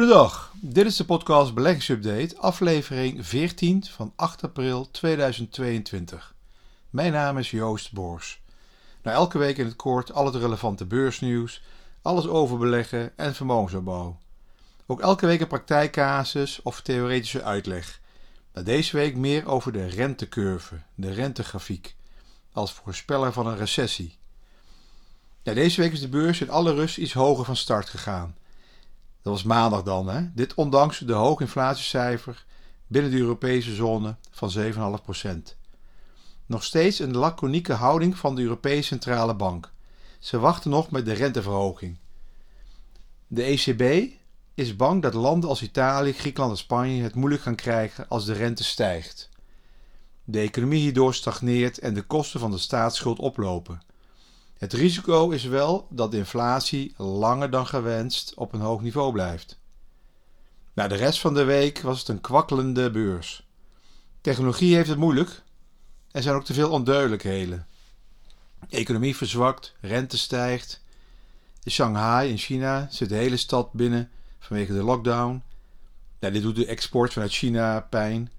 Goedendag, dit is de podcast Beleggingsupdate, aflevering 14 van 8 april 2022. Mijn naam is Joost Boors. Nou, elke week in het kort al het relevante beursnieuws, alles over beleggen en vermogensopbouw. Ook elke week een praktijkcasus of theoretische uitleg. Nou, deze week meer over de rentecurve, de rentegrafiek, als voorspeller van een recessie. Ja, deze week is de beurs in alle rust iets hoger van start gegaan. Dat was maandag dan. Hè? Dit ondanks de hoge inflatiecijfer binnen de Europese zone van 7,5%. Nog steeds een laconieke houding van de Europese Centrale Bank. Ze wachten nog met de renteverhoging. De ECB is bang dat landen als Italië, Griekenland en Spanje het moeilijk gaan krijgen als de rente stijgt. De economie hierdoor stagneert en de kosten van de staatsschuld oplopen. Het risico is wel dat de inflatie langer dan gewenst op een hoog niveau blijft. Na de rest van de week was het een kwakkelende beurs. Technologie heeft het moeilijk. Er zijn ook te veel onduidelijkheden. De economie verzwakt, rente stijgt. In Shanghai in China zit de hele stad binnen vanwege de lockdown. Ja, dit doet de export vanuit China pijn.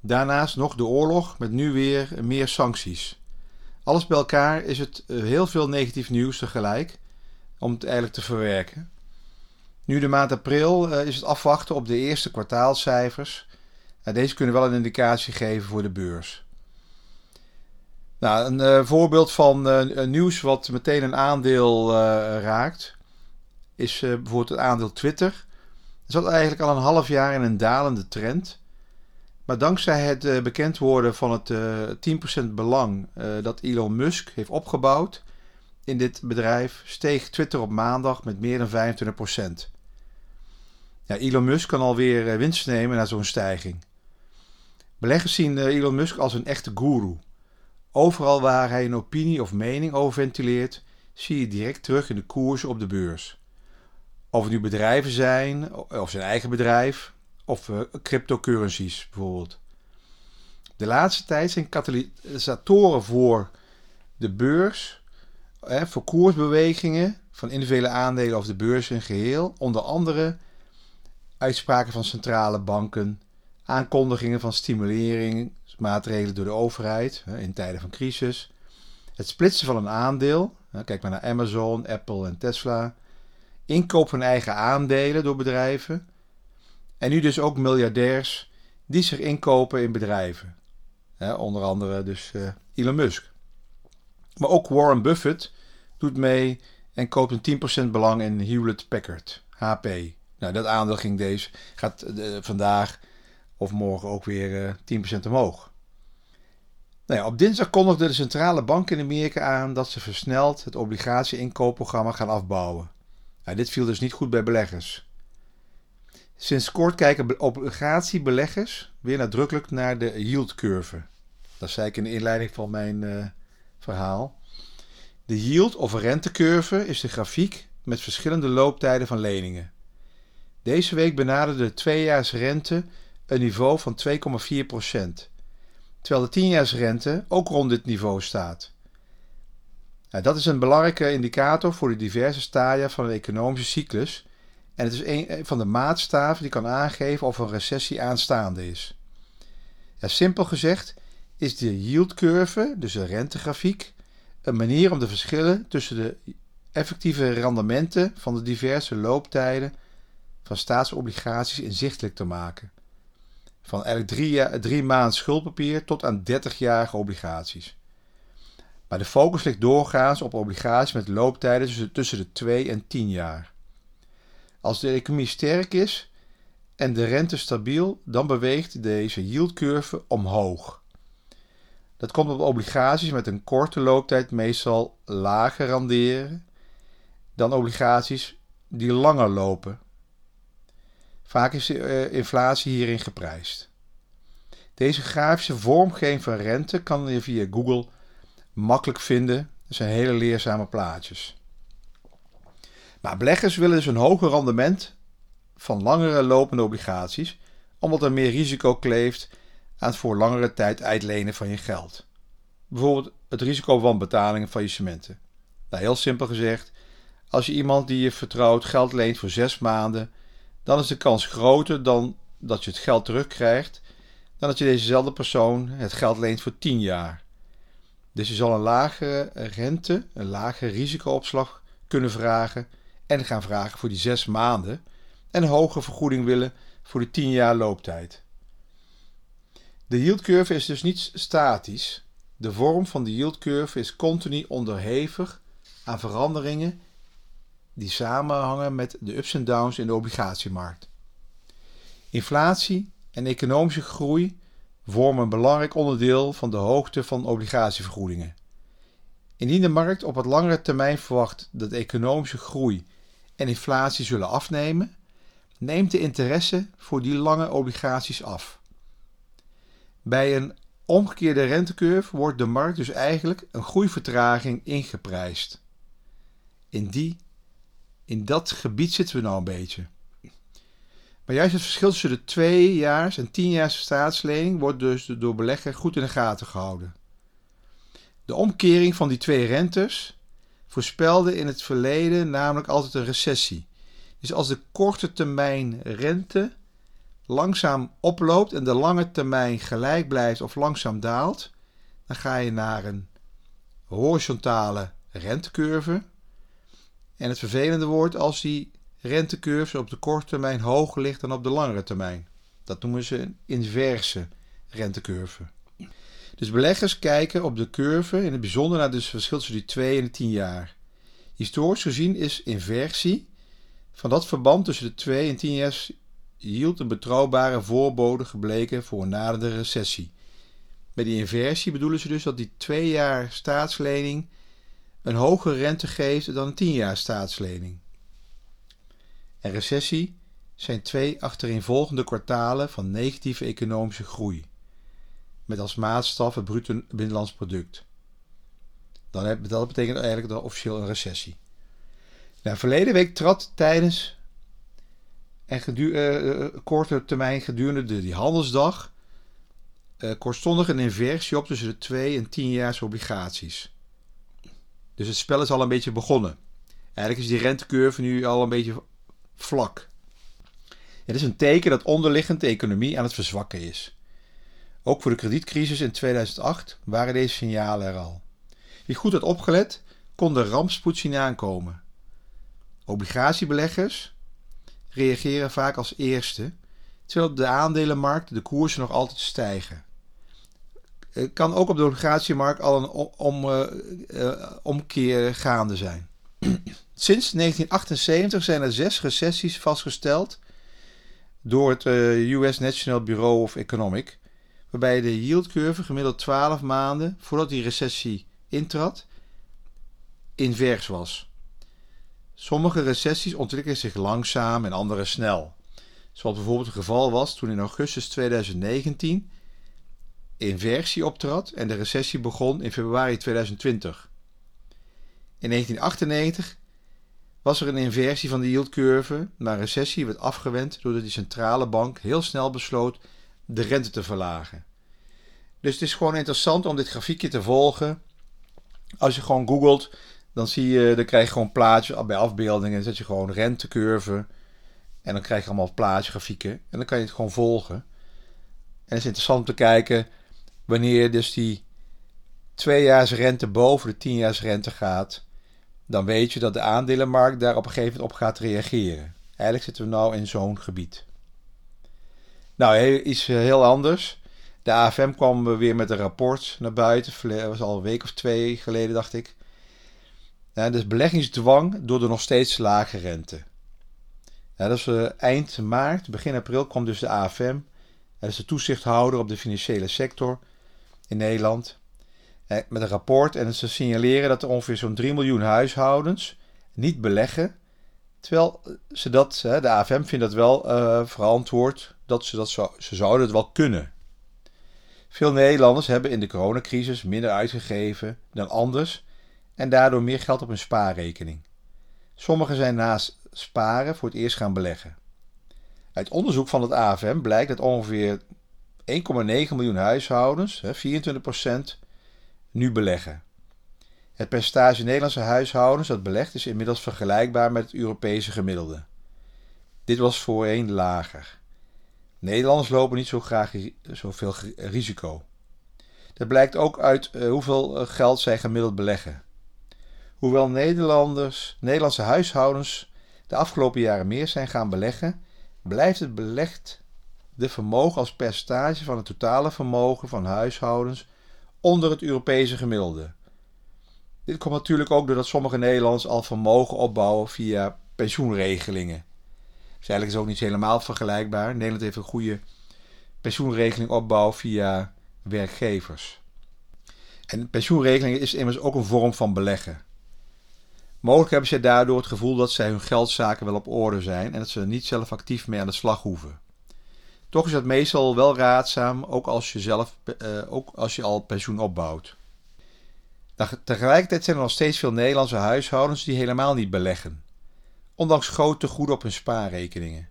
Daarnaast nog de oorlog met nu weer meer sancties. Alles bij elkaar is het eh, heel veel negatief nieuws tegelijk om het eigenlijk te verwerken. Nu de maand april eh, is het afwachten op de eerste kwartaalcijfers. Deze kunnen wel een indicatie geven voor de beurs. Nou, een uh, voorbeeld van nieuws wat meteen een aandeel raakt, is bijvoorbeeld het aandeel Twitter. Het zat eigenlijk al een half jaar in een dalende trend. Maar dankzij het uh, bekend worden van het uh, 10% belang uh, dat Elon Musk heeft opgebouwd in dit bedrijf, steeg Twitter op maandag met meer dan 25%. Ja, Elon Musk kan alweer winst nemen na zo'n stijging. Beleggers zien Elon Musk als een echte guru. Overal waar hij een opinie of mening over ventileert, zie je direct terug in de koersen op de beurs. Of het nu bedrijven zijn, of zijn eigen bedrijf, of uh, cryptocurrencies bijvoorbeeld. De laatste tijd zijn katalysatoren voor de beurs, hè, voor koersbewegingen van individuele aandelen of de beurs in geheel, onder andere uitspraken van centrale banken, aankondigingen van stimuleringsmaatregelen door de overheid hè, in tijden van crisis, het splitsen van een aandeel, hè, kijk maar naar Amazon, Apple en Tesla, inkoop van eigen aandelen door bedrijven en nu dus ook miljardairs die zich inkopen in bedrijven. onder andere dus uh, Elon Musk. Maar ook Warren Buffett doet mee en koopt een 10% belang in Hewlett Packard, HP. Nou, dat aandeel ging deze, gaat uh, vandaag of morgen ook weer uh, eh, 10% omhoog. Nou ja, op dinsdag kondigde de centrale bank in Amerika aan dat ze versneld het obligatie-inkoopprogramma gaan afbouwen. Nou, dit viel dus niet goed bij beleggers. Sinds kort kijken obligatiebeleggers weer nadrukkelijk naar de yield curve. Dat zei ik in de inleiding van mijn uh, verhaal. De yield of rentecurve is de grafiek met verschillende looptijden van leningen. Deze week benaderde de tweejaarsrente een niveau van 2,4%, terwijl de tienjaarsrente ook rond dit niveau staat. Nou, dat is een belangrijke indicator voor de diverse stadia van de economische cyclus en het is een van de maatstaven die kan aangeven of een recessie aanstaande is. Simpel gezegd is de yield curve, dus de rentegrafiek, een manier om de verschillen tussen de effectieve rendementen van de diverse looptijden van staatsobligaties inzichtelijk te maken. Van eigenlijk drie, drie maanden schuldpapier tot aan 30-jarige obligaties. Maar de focus ligt doorgaans op obligaties met looptijden tussen de 2 en 10 jaar. Als de economie sterk is en de rente stabiel, dan beweegt deze yieldcurve omhoog. Dat komt op obligaties met een korte looptijd meestal lager renderen dan obligaties die langer lopen. Vaak is de eh, inflatie hierin geprijsd. Deze grafische vormgeving van rente kan je via Google makkelijk vinden. Er zijn hele leerzame plaatjes. Maar beleggers willen dus een hoger rendement van langere lopende obligaties, omdat er meer risico kleeft aan het voor langere tijd uitlenen van je geld. Bijvoorbeeld het risico van betalingen faillissementen. Nou, heel simpel gezegd, als je iemand die je vertrouwt geld leent voor zes maanden, dan is de kans groter dan dat je het geld terugkrijgt dan dat je dezezelfde persoon het geld leent voor 10 jaar. Dus je zal een lagere rente, een lagere risicoopslag kunnen vragen en gaan vragen voor die 6 maanden en een hogere vergoeding willen voor de 10 jaar looptijd. De yield curve is dus niet statisch. De vorm van de yield curve is continu onderhevig aan veranderingen die samenhangen met de ups en downs in de obligatiemarkt. Inflatie en economische groei vormen een belangrijk onderdeel van de hoogte van obligatievergoedingen. Indien de markt op wat langere termijn verwacht dat economische groei en inflatie zullen afnemen, neemt de interesse voor die lange obligaties af. Bij een omgekeerde rentecurve wordt de markt dus eigenlijk een groeivertraging ingeprijsd. In, die, in dat gebied zitten we nou een beetje. Maar juist het verschil tussen de tweejaars en tienjaars staatslening wordt dus door belegger goed in de gaten gehouden. De omkering van die twee rentes voorspelde in het verleden namelijk altijd een recessie. Dus als de korte termijn rente langzaam oploopt en de lange termijn gelijk blijft of langzaam daalt, dan ga je naar een horizontale rentecurve. En het vervelende wordt als die rentecurve op de korte termijn hoger ligt dan op de langere termijn. Dat noemen ze een inverse rentecurve. Dus beleggers kijken op de curve in het bijzonder naar het verschil tussen die 2 en de 10 jaar. Historisch gezien is inversie van dat verband tussen de 2 en 10 jaar yield een betrouwbare voorbode gebleken voor een naderende recessie. Met die inversie bedoelen ze dus dat die 2 jaar staatslening een hogere rente geeft dan een 10 jaar staatslening en recessie zijn twee achtereenvolgende kwartalen van negatieve economische groei, met als maatstaf het bruto binnenlands product. Dan dat betekent eigenlijk dan officieel een recessie. Nou, verleden week trad tijdens en uh, korte termijn gedurende de, die handelsdag uh, kortstondig een inversie op tussen de 2 en 10 jaar obligaties. Dus het spel is al een beetje begonnen. Eigenlijk is die rentecurve nu al een beetje vlak. Het is een teken dat onderliggend de economie aan het verzwakken is. Ook voor de kredietcrisis in 2008 waren deze signalen er al. Wie goed had opgelet, kon de rampspoed zien aankomen. Obligatiebeleggers reageren vaak als eerste, terwijl op de aandelenmarkt de koersen nog altijd stijgen. Het kan ook op de obligatiemarkt al een om, uh, uh, omkeer gaande zijn. Sinds 1978 zijn er zes recessies vastgesteld door het eh, US National Bureau of Economic, waarbij de yield curve gemiddeld 12 maanden voordat die recessie intrad invers was. Sommige recessies ontwikkelen zich langzaam en andere snel. Zoals bijvoorbeeld het geval was toen in augustus 2019 inversie optrad en de recessie begon in februari 2020. In 1998 was er een inversie van de yieldcurve, maar recessie werd afgewend doordat de centrale bank heel snel besloot de rente te verlagen. Dus het is gewoon interessant om dit grafiekje te volgen. Als je gewoon googelt, dan zie je, dan krijg je gewoon plaatjes bij afbeeldingen. Dan zet je gewoon rentecurve. En dan krijg je allemaal plaatjes, grafieken. En dan kan je het gewoon volgen. En het is interessant om te kijken wanneer dus die tweejaars rente boven de tienjaars rente gaat dan weet je dat de aandelenmarkt daar op een gegeven moment op gaat reageren. Eigenlijk zitten we nou in zo'n gebied. Nou, iets eh, heel anders. De AFM kwam weer met een rapport naar buiten. Dat was al een week of twee geleden, dacht ik. Dus beleggingsdwang door de nog steeds lage rente. Dat is uh, eind maart, begin april kwam dus de AFM. Dat is de toezichthouder op de financiële sector in Nederland. Eh, met een rapport en ze signaleren dat er ongeveer zo'n 3 miljoen huishoudens niet beleggen. Terwijl ze dat, de AFM vindt dat wel uh, verantwoord, dat ze dat ze zouden het wel kunnen. Veel Nederlanders hebben in de coronacrisis minder uitgegeven dan anders en daardoor meer geld op hun spaarrekening. Sommigen zijn naast sparen voor het eerst gaan beleggen. Uit onderzoek van het AFM blijkt dat ongeveer 1,9 miljoen huishoudens, 24%, nu beleggen. Het percentage Nederlandse huishoudens dat belegt is inmiddels vergelijkbaar met het Europese gemiddelde. Dit was voorheen lager. Nederlanders lopen niet zo graag zoveel risico. Dat blijkt ook uit uh, hoeveel eh, geld zij gemiddeld beleggen. Hoewel Nederlanders, Nederlandse huishoudens de afgelopen jaren meer zijn gaan beleggen, blijft het belegd vermogen als percentage van het totale vermogen van huishoudens onder het Europese gemiddelde. Dit komt natuurlijk ook doordat sommige Nederlanders al vermogen opbouwen via pensioenregelingen. Dus eigenlijk is het ook niet helemaal vergelijkbaar. Nederland heeft een goede pensioenregeling opbouw via werkgevers. En pensioenregeling is immers ook een vorm van beleggen. Mogelijk hebben zij daardoor het gevoel dat zij hun geldzaken wel op orde zijn en dat ze er niet zelf actief mee aan de slag hoeven. Toch is dat meestal wel raadzaam, ook als je, zelf, uh, ook als je al pensioen opbouwt. Tegelijkertijd zijn er nog steeds veel Nederlandse huishoudens die helemaal niet beleggen, ondanks grote goeden op hun spaarrekeningen.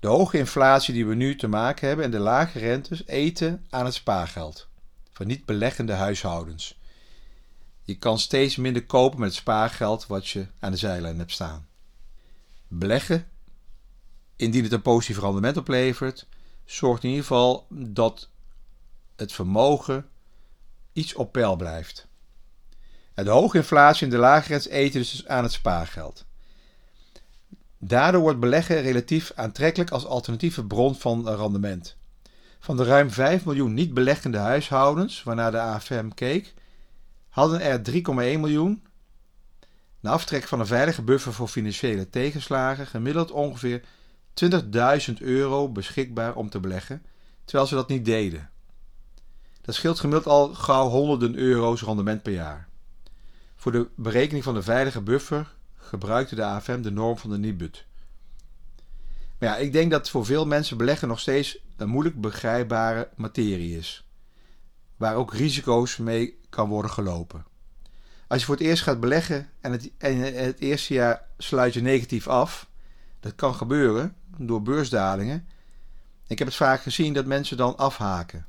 De hoge inflatie die we nu te maken hebben en de lage rentes eten aan het spaargeld van niet beleggende huishoudens. Je kan steeds minder kopen met het spaargeld wat je aan de zijlijn hebt staan. Beleggen, indien het een positief rendement oplevert, zorgt in ieder geval dat het vermogen iets op peil blijft. De hoge inflatie en de lage rentes eten dus aan het spaargeld. Daardoor wordt beleggen relatief aantrekkelijk als alternatieve bron van rendement. Van de ruim 5 miljoen niet beleggende huishoudens waarnaar de AFM keek, hadden er 3,1 miljoen, na aftrek van een veilige buffer voor financiële tegenslagen, gemiddeld ongeveer 20.000 euro beschikbaar om te beleggen, terwijl ze dat niet deden. Dat scheelt gemiddeld al gauw honderden euro's rendement per jaar. Voor de berekening van de veilige buffer gebruikte de AFM de norm van de Nibud. Maar ja, ik denk dat voor veel mensen beleggen nog steeds een moeilijk begrijpbare materie is. Waar ook risico's mee kan worden gelopen. Als je voor het eerst gaat beleggen en het, en het eerste jaar sluit je negatief af, dat kan gebeuren door beursdalingen. Ik heb het vaak gezien dat mensen dan afhaken.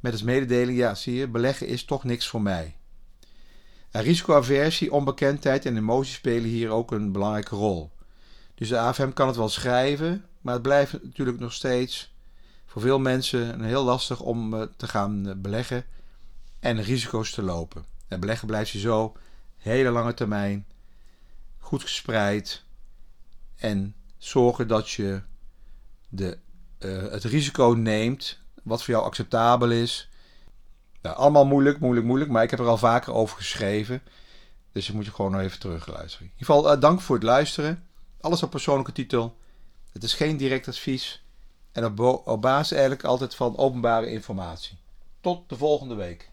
Met als mededeling, ja zie je, beleggen is toch niks voor mij. Risicoaversie, onbekendheid en emoties spelen hier ook een belangrijke rol. Dus de AFM kan het wel schrijven, maar het blijft natuurlijk nog steeds voor veel mensen heel lastig om eh, te gaan eh, beleggen en risico's te lopen. En beleggen blijft je zo hele lange termijn goed gespreid en zorgen dat je de, uh, het risico neemt wat voor jou acceptabel is. Nou, allemaal moeilijk, moeilijk, moeilijk, maar ik heb er al vaker over geschreven. Dus moet je gewoon nog even terugluisteren. In ieder geval, uh, dank voor het luisteren. Alles op persoonlijke titel. Het is geen direct advies. En op basis eigenlijk altijd van openbare informatie. Tot de volgende week.